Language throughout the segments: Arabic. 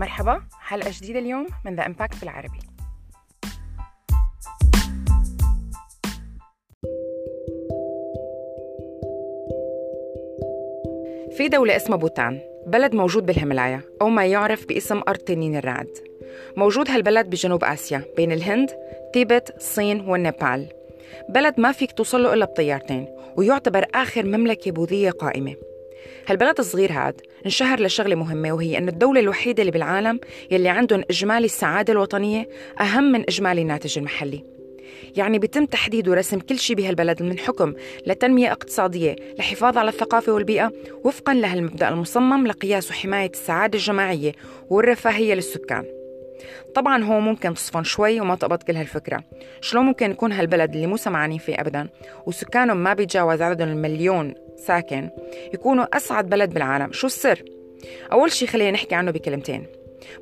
مرحبا حلقة جديدة اليوم من The Impact بالعربي. في دولة اسمها بوتان بلد موجود بالهيمالايا أو ما يعرف باسم أرض تنين الرعد. موجود هالبلد بجنوب آسيا بين الهند تيبت الصين والنيبال. بلد ما فيك توصل له إلا بطيارتين ويعتبر آخر مملكة بوذية قائمة. هالبلد الصغير هاد انشهر لشغلة مهمة وهي أن الدولة الوحيدة اللي بالعالم يلي عندهم إجمالي السعادة الوطنية أهم من إجمالي الناتج المحلي. يعني بيتم تحديد ورسم كل شيء بهالبلد من حكم لتنمية اقتصادية لحفاظ على الثقافة والبيئة وفقا لهالمبدأ المصمم لقياس وحماية السعادة الجماعية والرفاهية للسكان. طبعا هو ممكن تصفن شوي وما تقبض كل هالفكرة. شلون ممكن يكون هالبلد اللي مو سمعانين فيه أبدا؟ وسكانهم ما بيتجاوز عددهم المليون ساكن يكونوا أسعد بلد بالعالم. شو السر؟ أول شي خلينا نحكي عنه بكلمتين.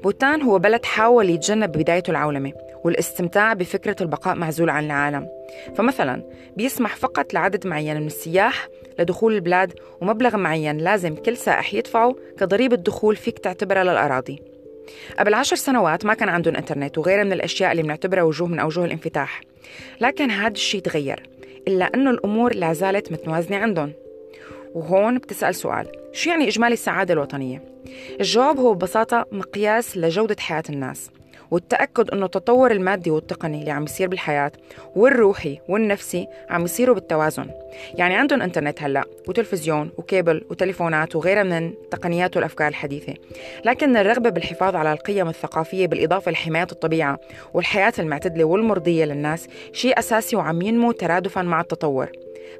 بوتان هو بلد حاول يتجنب بدايته العولمة والاستمتاع بفكرة البقاء معزول عن العالم. فمثلا بيسمح فقط لعدد معين من السياح لدخول البلاد ومبلغ معين لازم كل سائح يدفعه كضريبة دخول فيك تعتبرها للأراضي. قبل عشر سنوات ما كان عندهم إنترنت وغيرها من الأشياء اللي بنعتبرها وجوه من أوجه الانفتاح. لكن هذا الشيء تغير إلا إنه الأمور لا زالت متوازنة عندهم. وهون بتسأل سؤال شو يعني إجمالي السعادة الوطنية؟ الجواب هو ببساطة مقياس لجودة حياة الناس والتأكد أنه التطور المادي والتقني اللي عم يصير بالحياة والروحي والنفسي عم يصيروا بالتوازن. يعني عندهم إنترنت هلأ وتلفزيون وكيبل وتليفونات وغيرها من التقنيات والأفكار الحديثة. لكن الرغبة بالحفاظ على القيم الثقافية بالإضافة لحماية الطبيعة والحياة المعتدلة والمرضية للناس شيء أساسي وعم ينمو ترادفا مع التطور.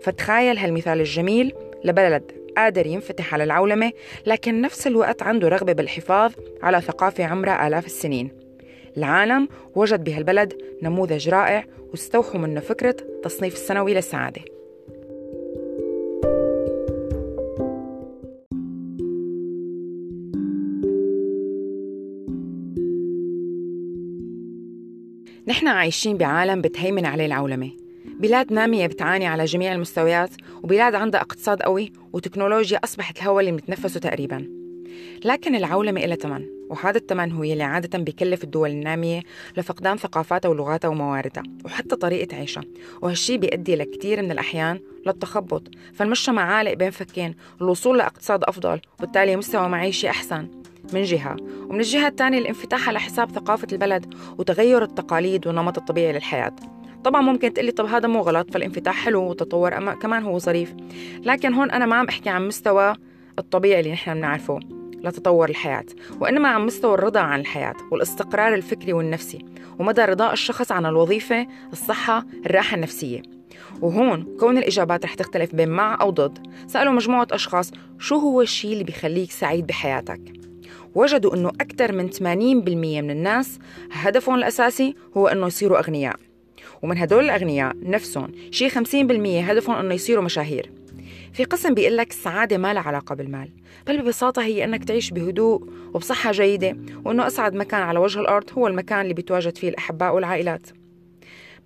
فتخيل هالمثال الجميل لبلد قادر ينفتح على العولمة لكن نفس الوقت عنده رغبة بالحفاظ على ثقافة عمرها آلاف السنين. العالم وجد بهالبلد نموذج رائع واستوحوا منه فكرة تصنيف السنوي للسعادة. نحن عايشين بعالم بتهيمن عليه العولمة. بلاد نامية بتعاني على جميع المستويات وبلاد عندها اقتصاد قوي وتكنولوجيا أصبحت الهوى اللي بنتنفسه تقريباً. لكن العولمة إلها ثمن وهذا الثمن هو يلي عادة بكلف الدول النامية لفقدان ثقافاتها ولغاتها ومواردها وحتى طريقة عيشها. وهالشي بيؤدي لكثير من الأحيان للتخبط. فالمجتمع عالق بين فكين الوصول لإقتصاد أفضل وبالتالي مستوى معيشي أحسن. من جهة. ومن الجهة الثانية الانفتاح على حساب ثقافة البلد وتغير التقاليد والنمط الطبيعي للحياة. طبعا ممكن تقلي طب هذا مو غلط فالانفتاح حلو وتطور أما كمان هو ظريف. لكن هون أنا ما عم أحكي عن مستوى الطبيعي اللي نحن بنعرفه لتطور الحياة وإنما عن مستوى الرضا عن الحياة والاستقرار الفكري والنفسي ومدى رضاء الشخص عن الوظيفة الصحة الراحة النفسية. وهون كون الإجابات رح تختلف بين مع أو ضد. سألوا مجموعة أشخاص شو هو الشيء اللي بيخليك سعيد بحياتك؟ وجدوا أنه أكثر من 80% من الناس هدفهم الأساسي هو أنه يصيروا أغنياء. ومن هدول الأغنياء نفسهم شي 50% هدفهم أنه يصيروا مشاهير. في قسم بيقول لك السعادة ما لها علاقة بالمال بل ببساطة هي أنك تعيش بهدوء وبصحة جيدة وأنه أسعد مكان على وجه الأرض هو المكان اللي بيتواجد فيه الأحباء والعائلات.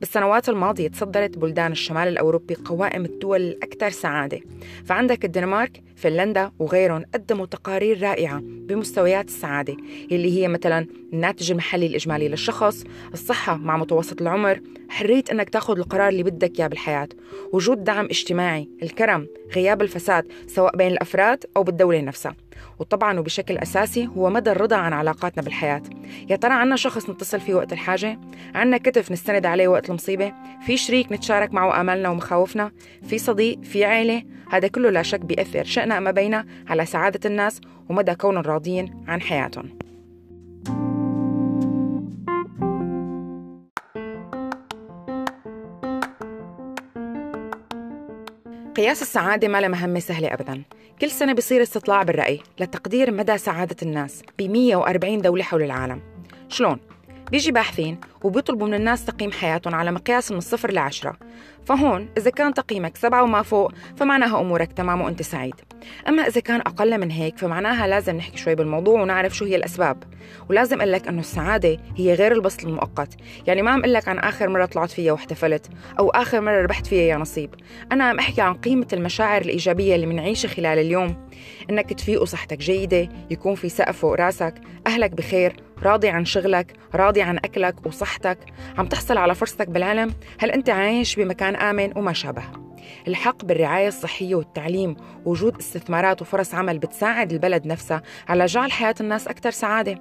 بالسنوات الماضية تصدرت بلدان الشمال الأوروبي قوائم الدول الأكثر سعادة. فعندك الدنمارك فنلندا وغيرهم قدموا تقارير رائعة بمستويات السعادة اللي هي مثلا الناتج المحلي الإجمالي للشخص الصحة مع متوسط العمر حرية أنك تأخذ القرار اللي بدك إياه بالحياة وجود دعم اجتماعي الكرم غياب الفساد سواء بين الأفراد أو بالدولة نفسها. وطبعا وبشكل أساسي هو مدى الرضا عن علاقاتنا بالحياة. يا ترى عنا شخص نتصل فيه وقت الحاجة؟ عنا كتف نستند عليه وقت المصيبة؟ في شريك نتشارك معه آمالنا ومخاوفنا؟ في صديق؟ في عيلة؟ هذا كله لا شك بيأثر شئنا أما بينا على سعادة الناس ومدى كونهم راضيين عن حياتهم. قياس السعادة ما مهمة سهلة أبدا. كل سنة بصير استطلاع بالرأي لتقدير مدى سعادة الناس ب 140 دولة حول العالم. شلون؟ بيجي باحثين وبيطلبوا من الناس تقييم حياتهم على مقياس من الصفر لعشرة فهون إذا كان تقييمك سبعة وما فوق فمعناها أمورك تمام وأنت سعيد. أما إذا كان أقل من هيك فمعناها لازم نحكي شوي بالموضوع ونعرف شو هي الأسباب. ولازم أقول لك أنه السعادة هي غير البسط المؤقت. يعني ما عم أقول لك عن آخر مرة طلعت فيها واحتفلت أو آخر مرة ربحت فيها يا نصيب. أنا عم أحكي عن قيمة المشاعر الإيجابية اللي منعيشها خلال اليوم. إنك تفيق وصحتك جيدة يكون في سقف فوق راسك أهلك بخير راضي عن شغلك راضي عن أكلك وصحتك عم تحصل على فرصتك بالعلم هل أنت عايش بمكان آمن وما شابه؟ الحق بالرعاية الصحية والتعليم وجود استثمارات وفرص عمل بتساعد البلد نفسها على جعل حياة الناس أكثر سعادة.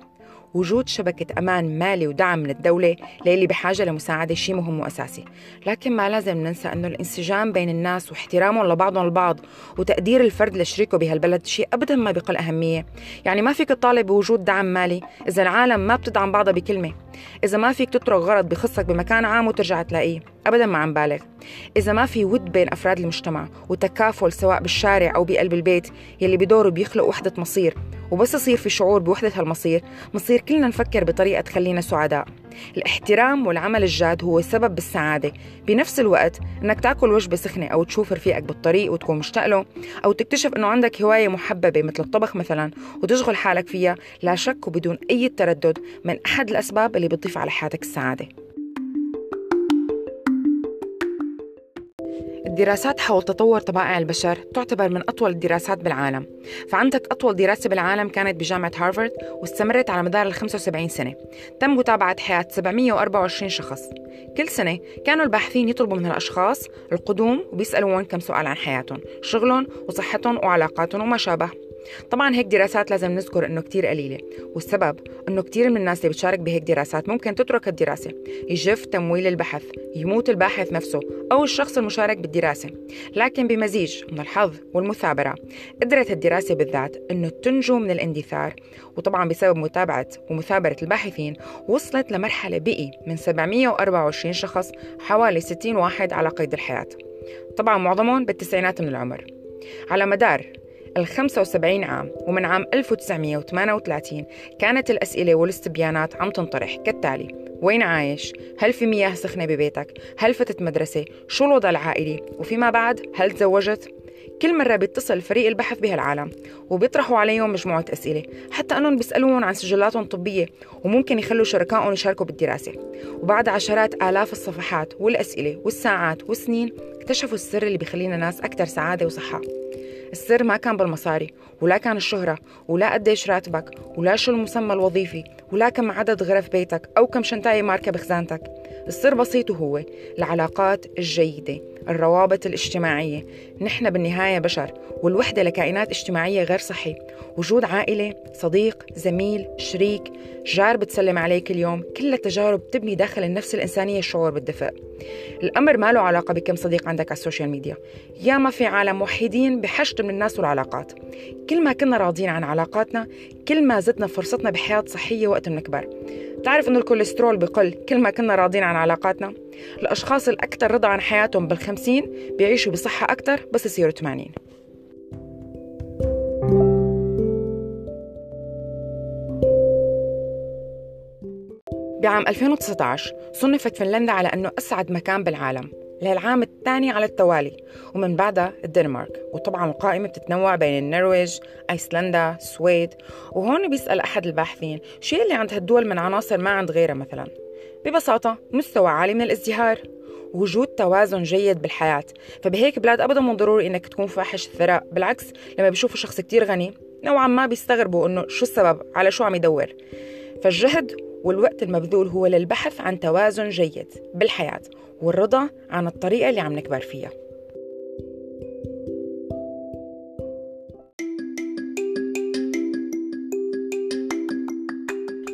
وجود شبكة أمان مالي ودعم من الدولة للي بحاجة لمساعدة شيء مهم وأساسي. لكن ما لازم ننسى أنه الانسجام بين الناس واحترامهم لبعضهم البعض وتقدير الفرد لشريكه بهالبلد شيء أبدا ما بقل أهمية. يعني ما فيك تطالب بوجود دعم مالي إذا العالم ما بتدعم بعضها بكلمة. إذا ما فيك تترك غرض بخصك بمكان عام وترجع تلاقيه. أبدا ما عم بالغ. إذا ما في ود بين أفراد المجتمع وتكافل سواء بالشارع أو بقلب البيت يلي بدوروا بيخلق وحدة مصير وبس يصير في شعور بوحدة هالمصير مصير كلنا نفكر بطريقة تخلينا سعداء. الاحترام والعمل الجاد هو سبب بالسعادة. بنفس الوقت إنك تاكل وجبة سخنة أو تشوف رفيقك بالطريق وتكون مشتاق له أو تكتشف إنه عندك هواية محببة مثل الطبخ مثلا وتشغل حالك فيها لا شك وبدون أي تردد من أحد الأسباب اللي بتضيف على حياتك السعادة. الدراسات حول تطور طبائع البشر تعتبر من أطول الدراسات بالعالم. فعندك أطول دراسة بالعالم كانت بجامعة هارفارد واستمرت على مدار ال 75 سنة. تم متابعة حياة 724 شخص. كل سنة كانوا الباحثين يطلبوا من الأشخاص القدوم وبيسألوهم كم سؤال عن حياتهم شغلهم وصحتهم وعلاقاتهم وما شابه. طبعا هيك دراسات لازم نذكر إنه كتير قليلة والسبب إنه كتير من الناس اللي بتشارك بهيك دراسات ممكن تترك الدراسة يجف تمويل البحث يموت الباحث نفسه أو الشخص المشارك بالدراسة. لكن بمزيج من الحظ والمثابرة قدرت الدراسة بالذات إنه تنجو من الاندثار وطبعا بسبب متابعة ومثابرة الباحثين وصلت لمرحلة بقي من 724 شخص حوالي 60 واحد على قيد الحياة. طبعا معظمهم بالتسعينات من العمر. على مدار ال 75 عام ومن عام 1938 كانت الأسئلة والاستبيانات عم تنطرح كالتالي وين عايش؟ هل في مياه سخنة ببيتك؟ هل فتت مدرسة؟ شو الوضع العائلي؟ وفيما بعد هل تزوجت؟ كل مرة بيتصل فريق البحث بهالعالم وبيطرحوا عليهم مجموعة أسئلة حتى أنهم بيسألوهم عن سجلاتهم الطبية وممكن يخلوا شركائهم يشاركوا بالدراسة وبعد عشرات آلاف الصفحات والأسئلة والساعات والسنين اكتشفوا السر اللي بيخلينا ناس أكثر سعادة وصحة السر ما كان بالمصاري ولا كان الشهرة ولا قديش راتبك ولا شو المسمى الوظيفي ولا كم عدد غرف بيتك أو كم شنطاية ماركة بخزانتك. السر بسيط وهو العلاقات الجيدة الروابط الاجتماعية. نحن بالنهاية بشر والوحدة لكائنات اجتماعية غير صحي وجود عائلة صديق زميل شريك جار بتسلم عليه كل يوم كل التجارب تبني داخل النفس الإنسانية الشعور بالدفء الأمر ما له علاقة بكم صديق عندك على السوشيال ميديا. يا ما في عالم وحيدين بحشد من الناس والعلاقات. كل ما كنا راضيين عن علاقاتنا كل ما زدنا فرصتنا بحياة صحية وقت بنكبر بتعرف إنه الكوليسترول بقل كل ما كنا راضين عن علاقاتنا؟ الأشخاص الأكثر رضا عن حياتهم بالخمسين بيعيشوا بصحة أكثر بس يصيروا 80 بعام 2019 صنفت فنلندا على أنه أسعد مكان بالعالم. للعام الثاني على التوالي ومن بعدها الدنمارك. وطبعا القائمة بتتنوع بين النرويج، أيسلندا، السويد. وهون بيسأل أحد الباحثين شو اللي عند هالدول من عناصر ما عند غيرها مثلا؟ ببساطة مستوى عالي من الازدهار. وجود توازن جيد بالحياة. فبهيك بلاد أبدا مو ضروري إنك تكون فاحش الثراء. بالعكس لما بيشوفوا شخص كتير غني نوعا ما بيستغربوا إنه شو السبب؟ على شو عم يدور؟ فالجهد والوقت المبذول هو للبحث عن توازن جيد بالحياة والرضا عن الطريقة اللي عم نكبر فيها.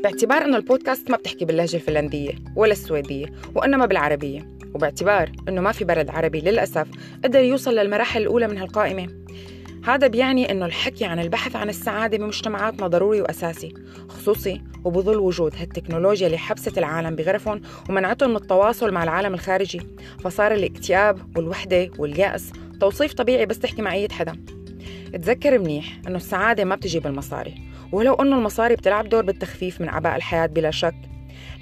باعتبار إنه البودكاست ما بتحكي باللهجة الفنلندية ولا السويدية وإنما بالعربية وباعتبار إنه ما في بلد عربي للأسف قدر يوصل للمراحل الأولى من هالقائمة. هذا بيعني إنه الحكي عن البحث عن السعادة بمجتمعاتنا ضروري وأساسي خصوصي وبظل وجود هالتكنولوجيا اللي حبست العالم بغرفهم ومنعتهم من التواصل مع العالم الخارجي فصار الاكتئاب والوحدة واليأس توصيف طبيعي بس تحكي مع أي حدا. تذكر منيح إنه السعادة ما بتجي بالمصاري ولو إنه المصاري بتلعب دور بالتخفيف من عباء الحياة بلا شك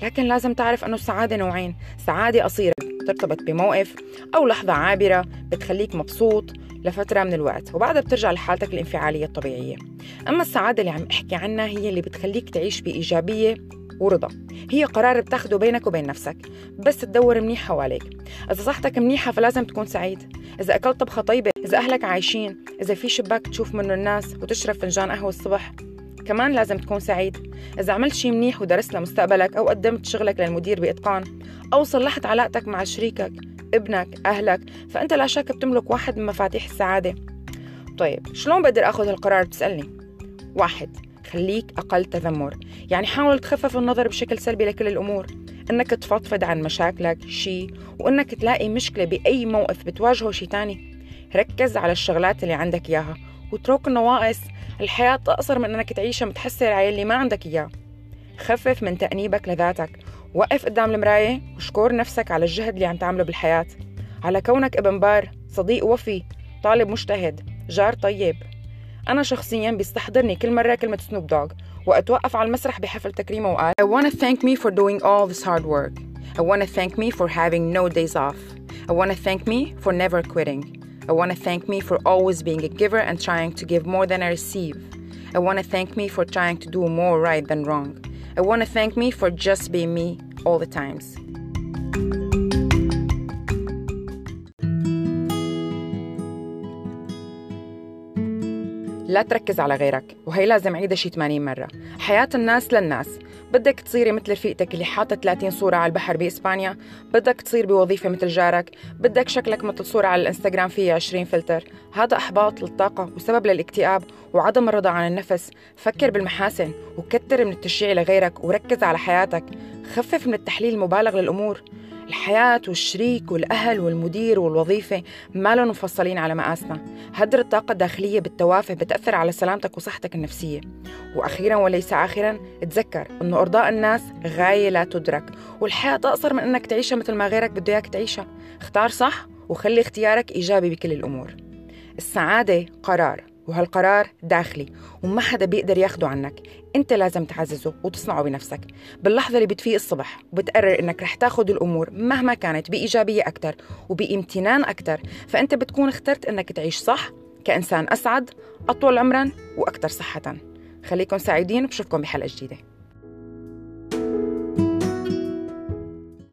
لكن لازم تعرف أنه السعادة نوعين سعادة قصيرة ترتبط بموقف أو لحظة عابرة بتخليك مبسوط لفترة من الوقت وبعدها بترجع لحالتك الانفعالية الطبيعية. أما السعادة اللي عم أحكي عنها هي اللي بتخليك تعيش بإيجابية ورضا. هي قرار بتاخده بينك وبين نفسك بس تدور منيح حواليك. إذا صحتك منيحة فلازم تكون سعيد. إذا أكلت طبخة طيبة إذا أهلك عايشين إذا في شباك تشوف منه الناس وتشرب فنجان قهوة الصبح كمان لازم تكون سعيد. إذا عملت شي منيح ودرست لمستقبلك أو قدمت شغلك للمدير بإتقان أو صلحت علاقتك مع شريكك ابنك أهلك فأنت لا شك بتملك واحد من مفاتيح السعادة. طيب شلون بقدر أخذ هالقرار؟ بتسألني. واحد خليك أقل تذمر. يعني حاول تخفف النظر بشكل سلبي لكل الأمور. إنك تفضفض عن مشاكلك شي وإنك تلاقي مشكلة بأي موقف بتواجهه شي تاني. ركز على الشغلات اللي عندك إياها واترك النواقص الحياة أقصر من إنك تعيشها متحسر على اللي ما عندك إياه. خفف من تأنيبك لذاتك. وقف قدام المراية وشكر نفسك على الجهد اللي عم تعمله بالحياة. على كونك ابن بار صديق وفي طالب مجتهد جار طيب. أنا شخصيا بيستحضرني كل مرة كلمة سنوب دوغ وقت وقف على المسرح بحفل تكريمه وقال I wanna thank me for doing all this hard work. I wanna thank me for having no days off. I wanna thank me for never quitting. I wanna thank me for always being a giver and trying to give more than I receive. I wanna thank me for trying to do more right than wrong. I wanna thank me for just being me all the times لا تركز على غيرك وهي لازم عيدها شي 80 مرة. حياة الناس للناس. بدك تصيري مثل رفيقتك اللي حاطة 30 صورة على البحر بإسبانيا. بدك تصير بوظيفة مثل جارك. بدك شكلك مثل صورة على الإنستغرام فيها 20 فلتر. هذا إحباط للطاقة وسبب للاكتئاب وعدم الرضا عن النفس. فكر بالمحاسن وكتر من التشجيع لغيرك وركز على حياتك. خفف من التحليل المبالغ للأمور. الحياة والشريك والأهل والمدير والوظيفة ما لهم مفصلين على مقاسنا هدر الطاقة الداخلية بالتوافه بتأثر على سلامتك وصحتك النفسية. وأخيرا وليس آخرا تذكر أنه إرضاء الناس غاية لا تدرك والحياة أقصر من أنك تعيشها مثل ما غيرك بده إياك تعيشها اختار صح وخلي اختيارك إيجابي بكل الأمور. السعادة قرار. وهالقرار داخلي وما حدا بيقدر ياخده عنك. انت لازم تعززه وتصنعه بنفسك. باللحظة اللي بتفيق الصبح وبتقرر انك رح تاخد الأمور مهما كانت بإيجابية أكتر وبامتنان أكتر فأنت بتكون اخترت انك تعيش صح كإنسان أسعد أطول عمرا وأكثر صحة. خليكم سعيدين وبشوفكم بحلقة جديدة.